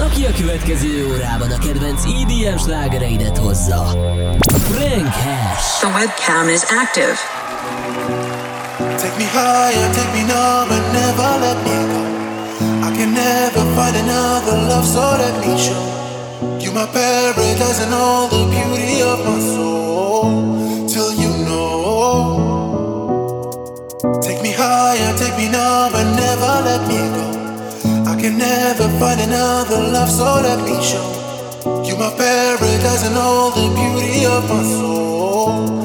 Aki a következő órában a kedvenc EDM slágereidet hozza. Frank Hash. The webcam is active. Take me higher, take me number, never let me go. I can never find another love, so let me show you my paradise and all the beauty of my soul. Till you know. Take me higher, take me number, never let me go. Can never find another love, so let me show you my paradise and all the beauty of my soul.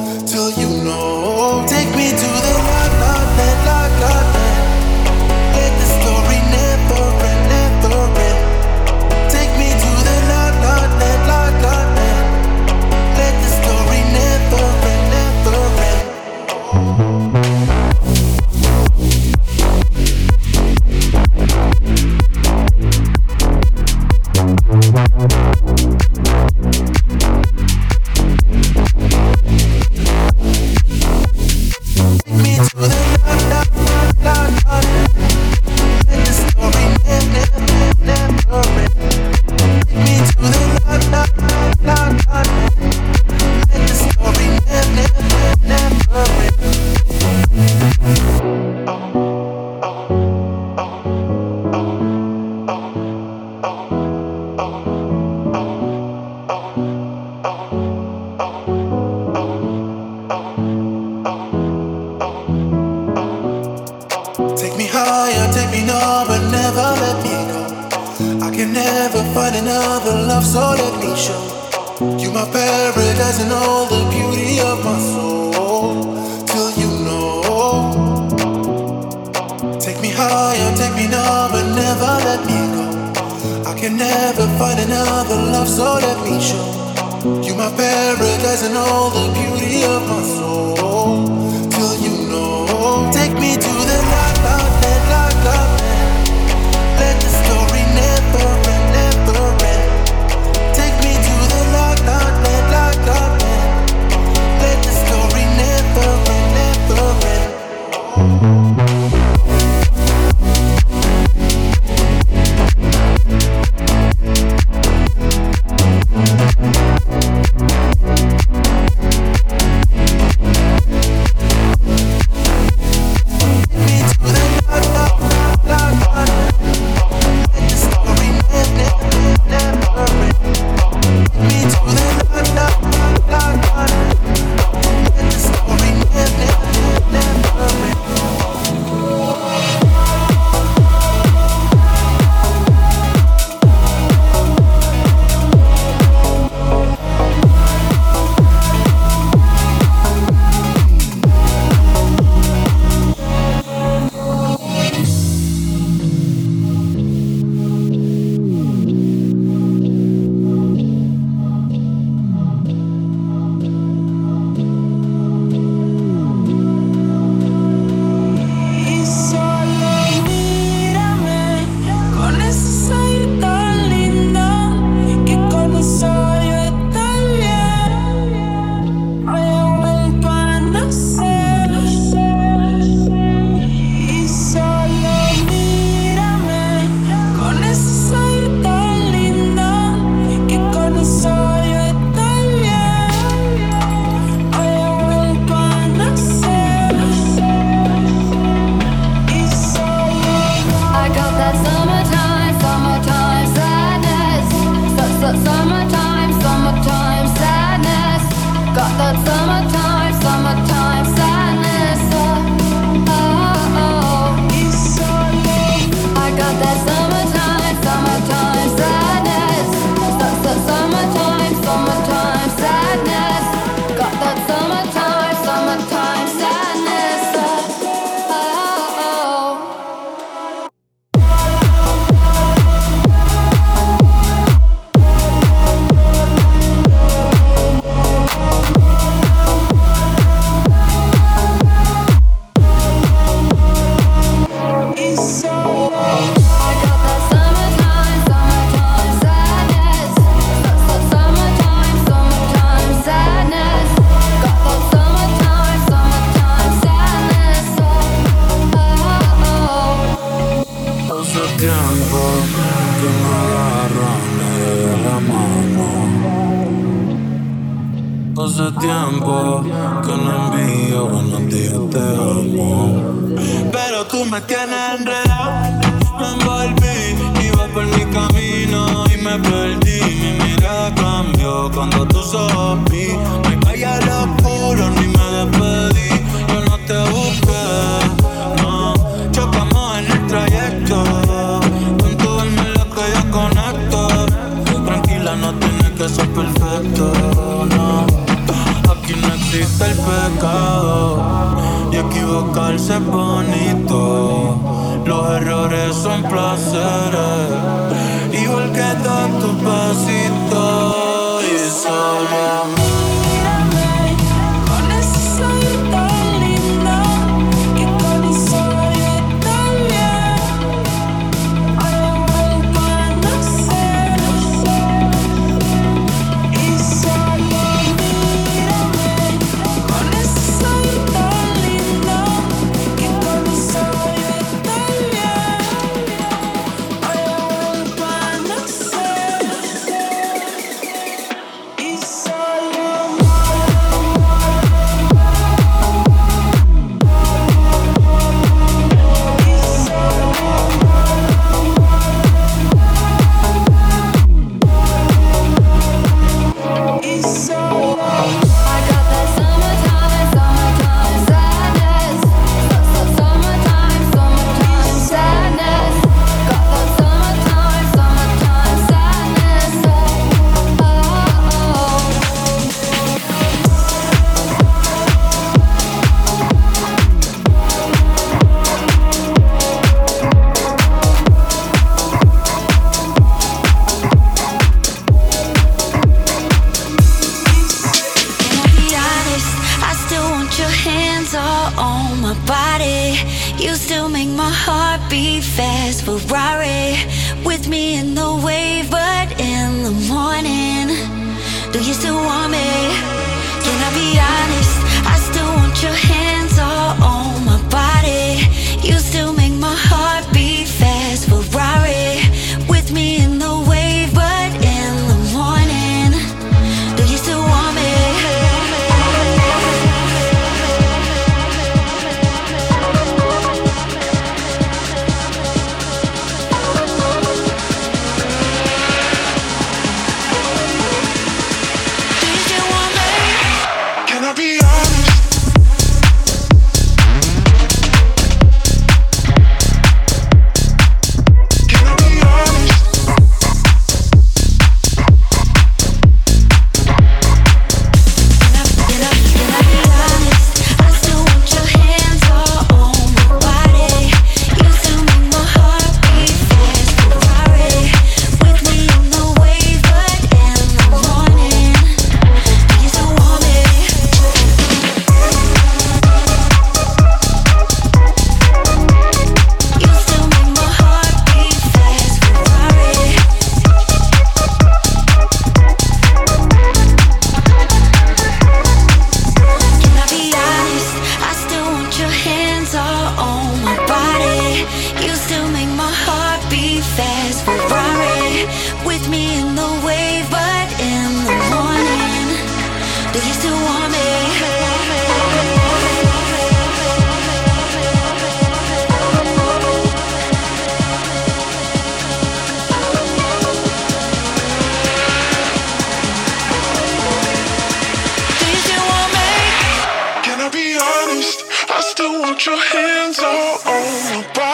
Love, so let me show you my paradise and all the beauty of my soul. Till you know. Take me higher, take me number, never let me go. I can never find another love, so let me show you my paradise and all the beauty of bonito, los errores son placeres. You still make my heart beat fast. Ferrari with me in the wave, but in the morning, do you still want me? Can I be honest? Put your hands all over my body.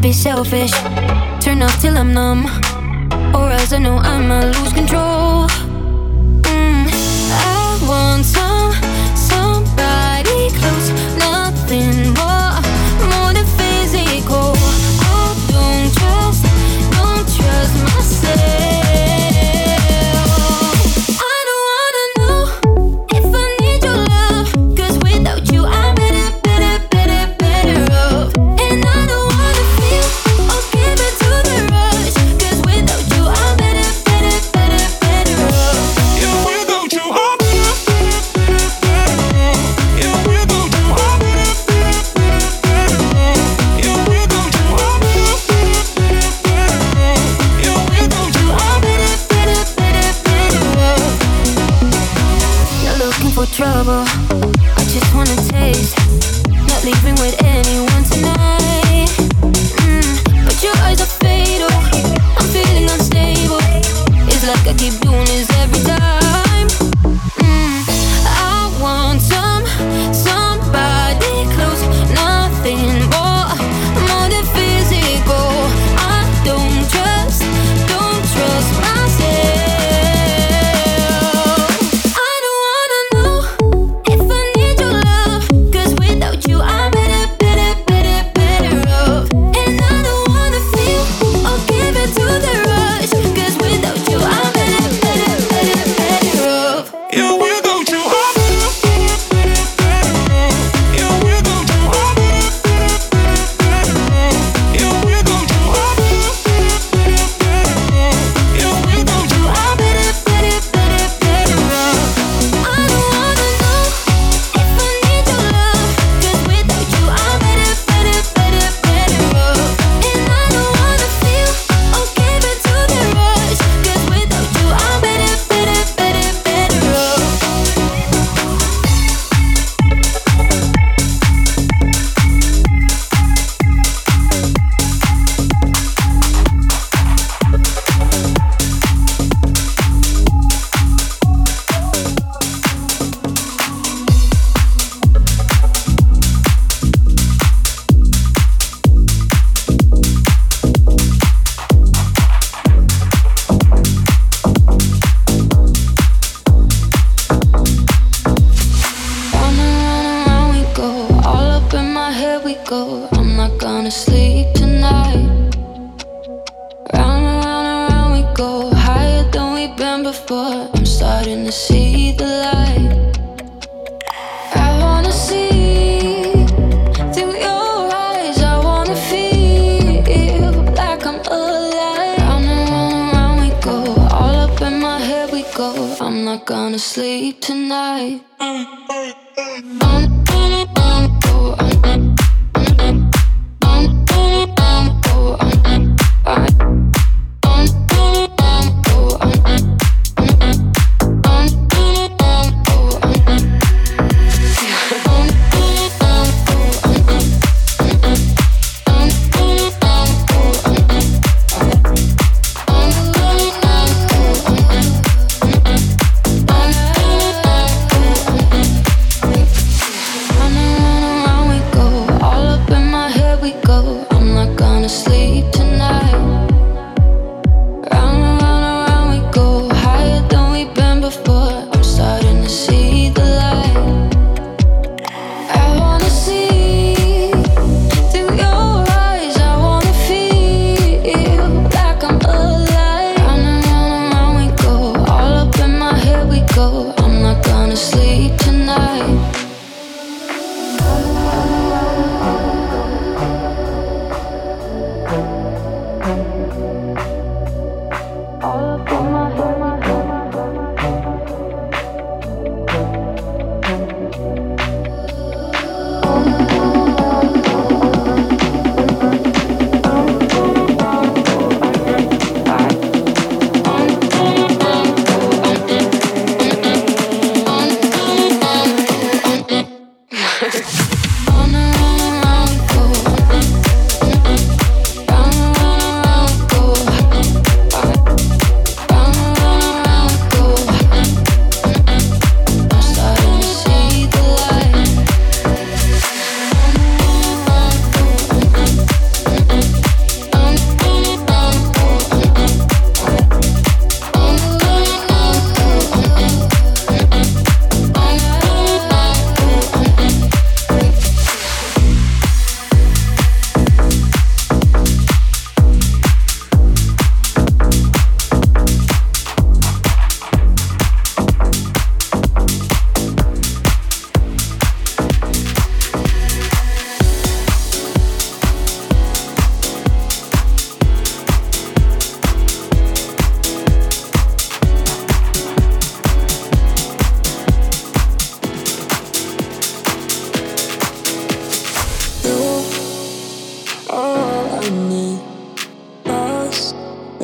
be selfish. Turn off till I'm numb, or else I know I'ma lose control.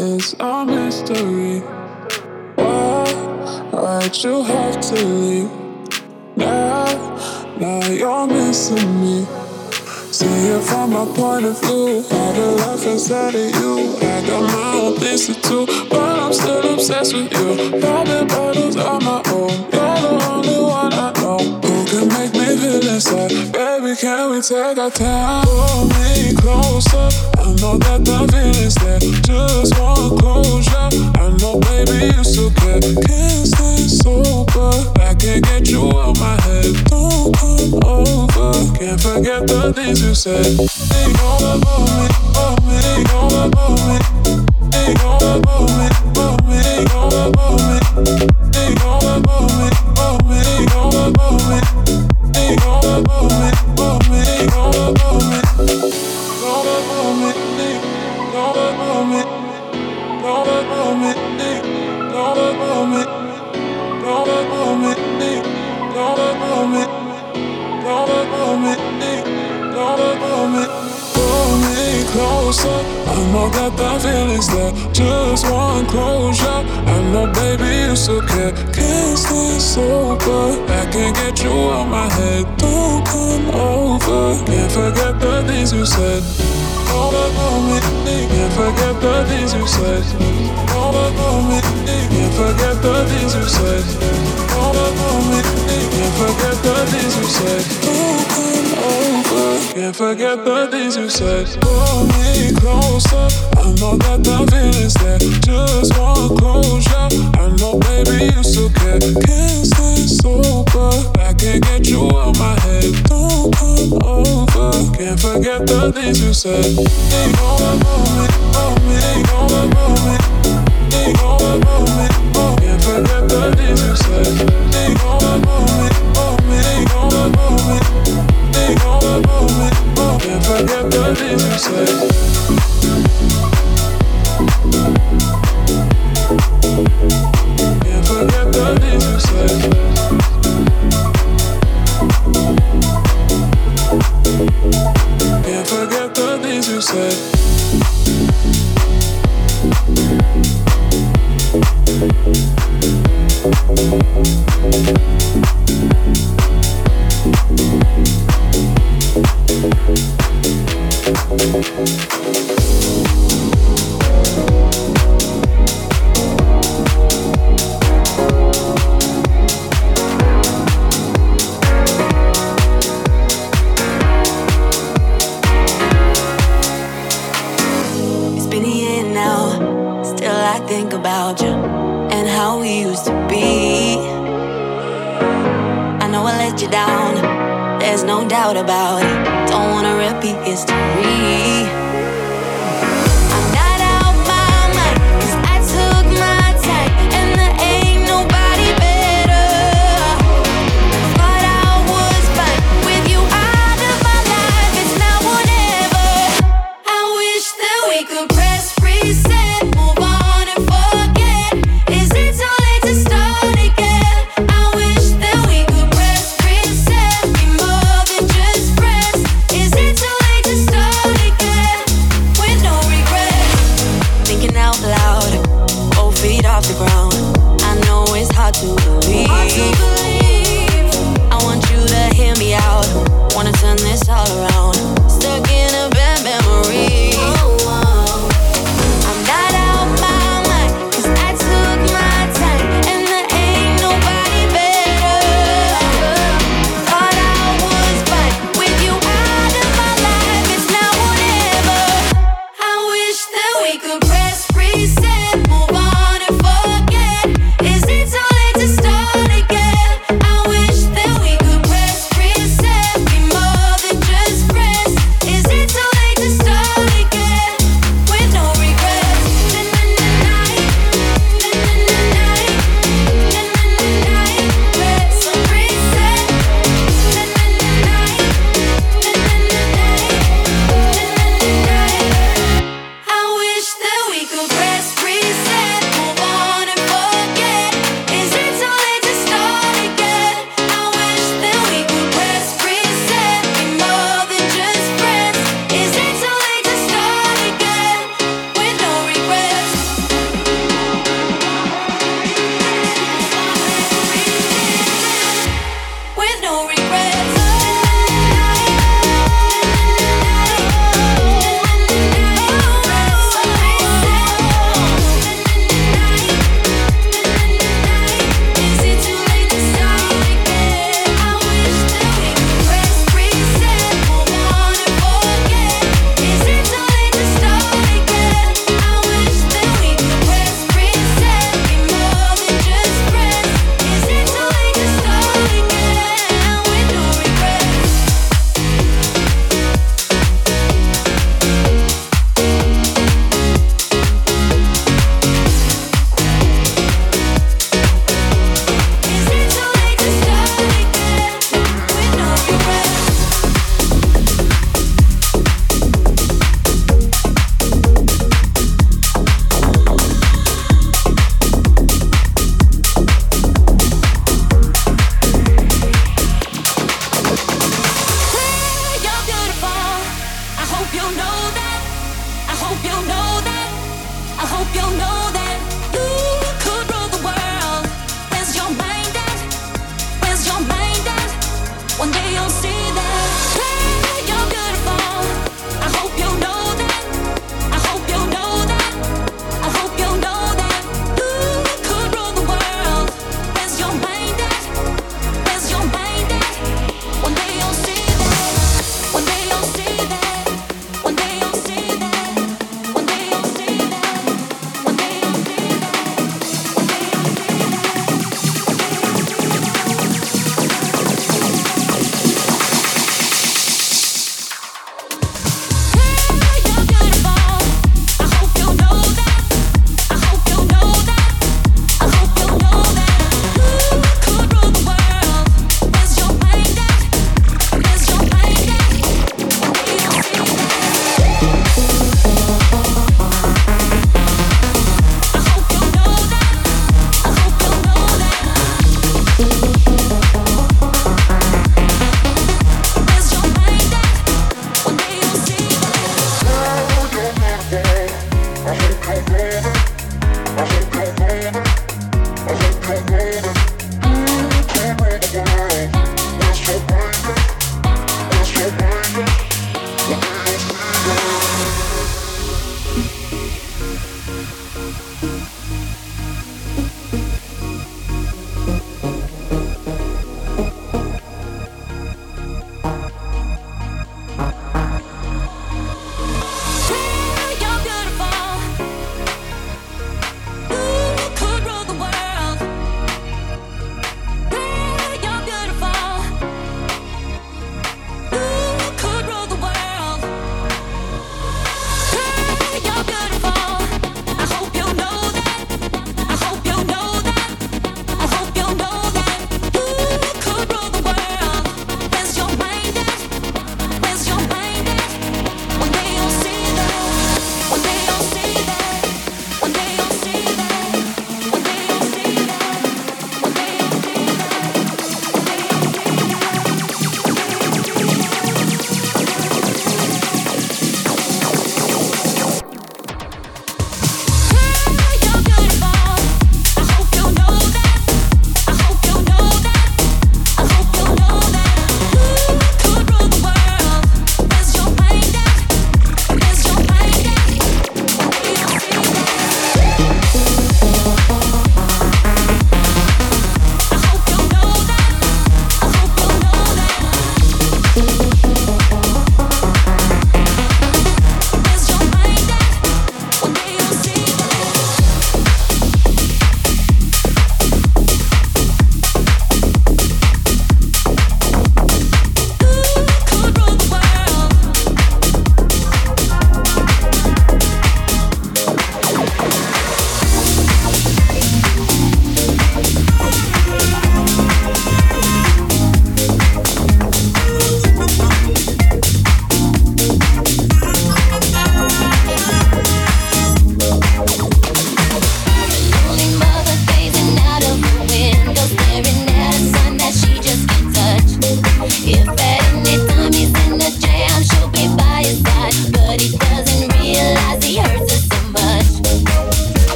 Is a mystery. Oh, Why, why'd you have to leave? Now, now you're missing me. See it from my point of view. All the life inside of you. I got my own things to do, but I'm still obsessed with you. Popping bottles on my own. Make me feel inside. Baby, can we take our time? Pull me closer. I know that the feeling's there. Just want closure. I know, baby, you still care. Can't stay sober. I can't get you out my head. Don't come over. Can't forget the things you said. Go above me, above me, go above me. Go above me, above me, go above me. Closer. I know that the feeling's there. Just want closure. I know, baby, you still care. Can't stay sober. I can't get you out my head. Don't come over. Can't forget the things you said. All about me, can't forget the things you said. All about me, can't forget the things you said. All about me, can't forget the things you said. Can't forget the things you said. Pull me closer. I know that the feeling's there. Just want closure. I know, baby, you still care. Can't stay sober. I can't get you out my head. Don't come over. Can't forget the things you said. They know about me, about me. They know about me. They know about me. Can't forget the things you said. whispers.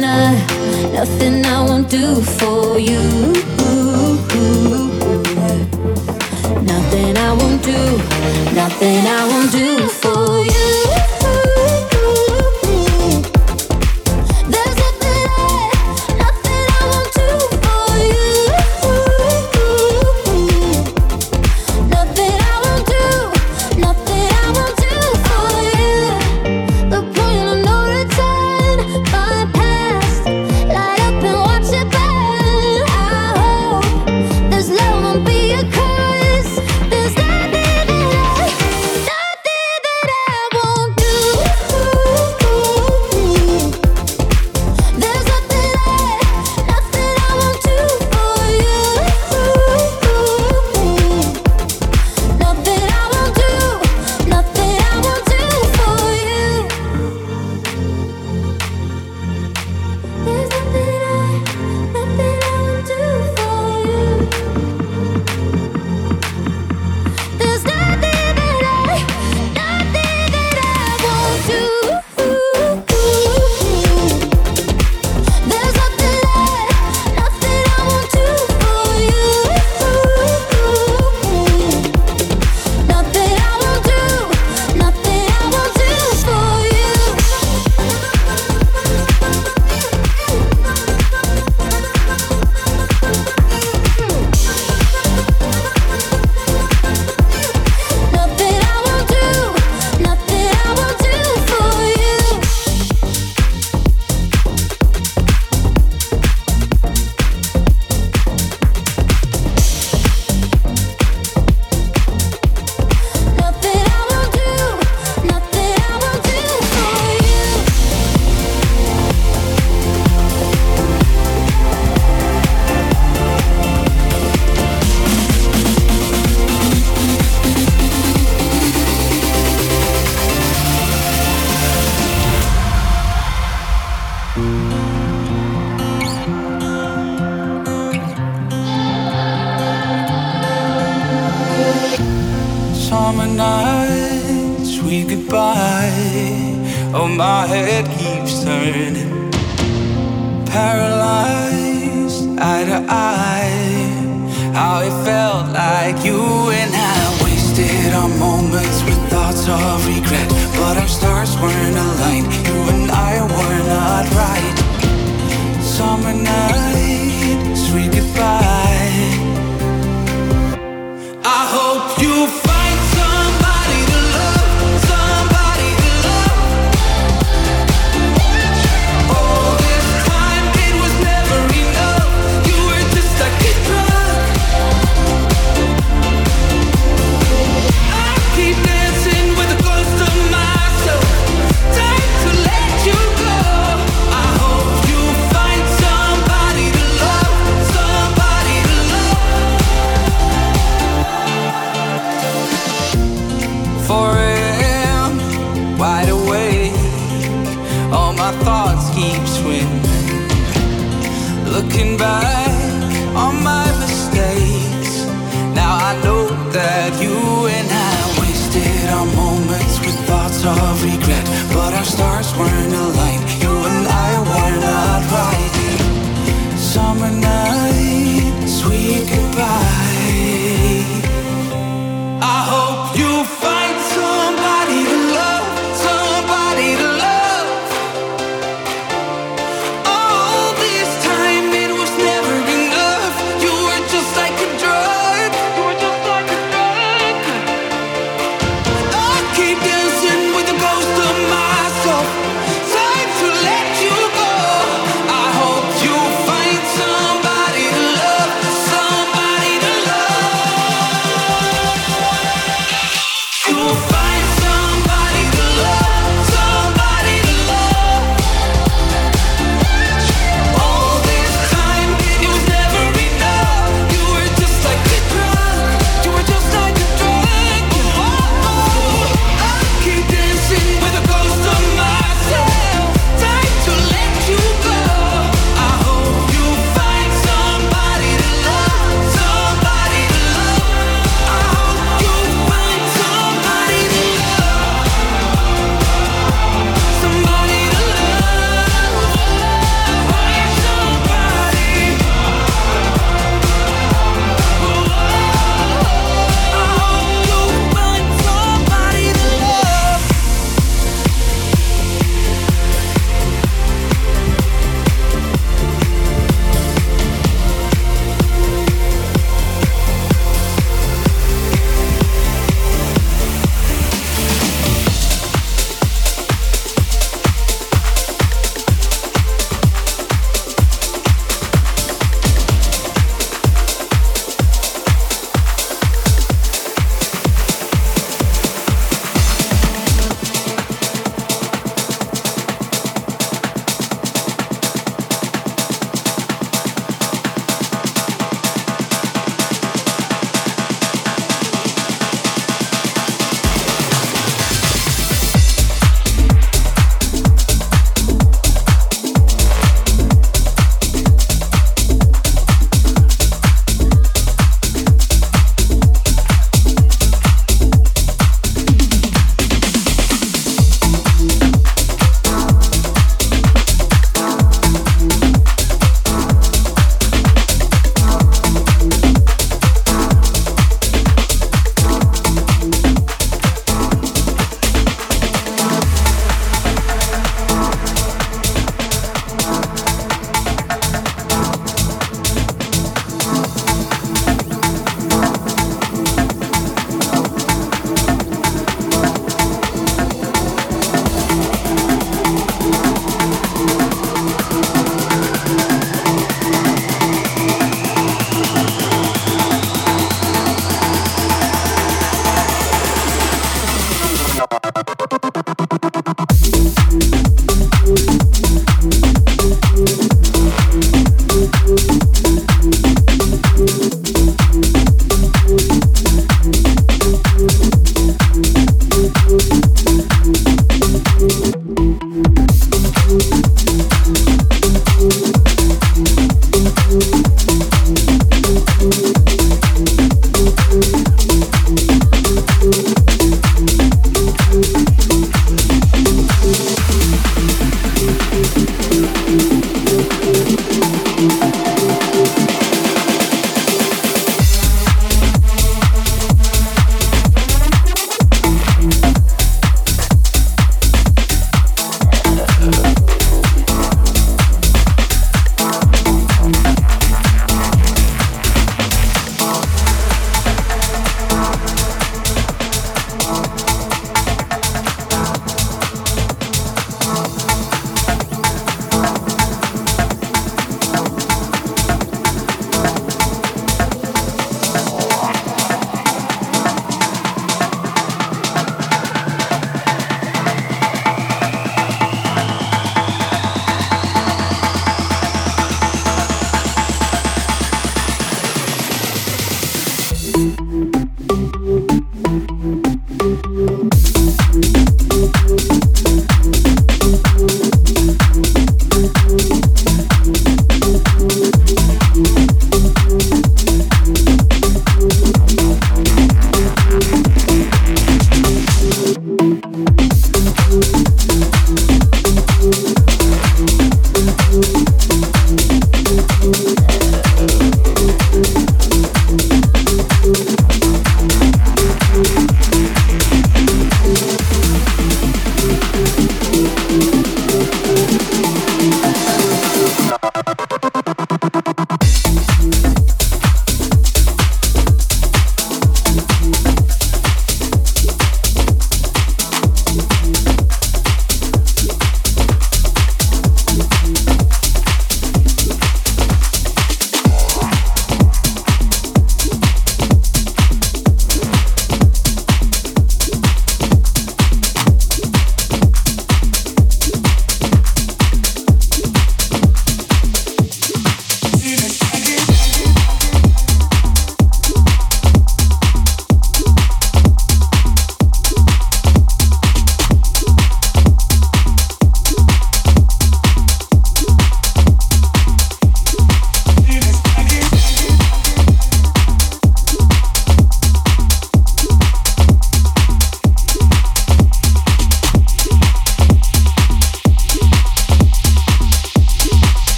nothing I, nothing I won't do for you. Nothing I won't do, nothing I won't do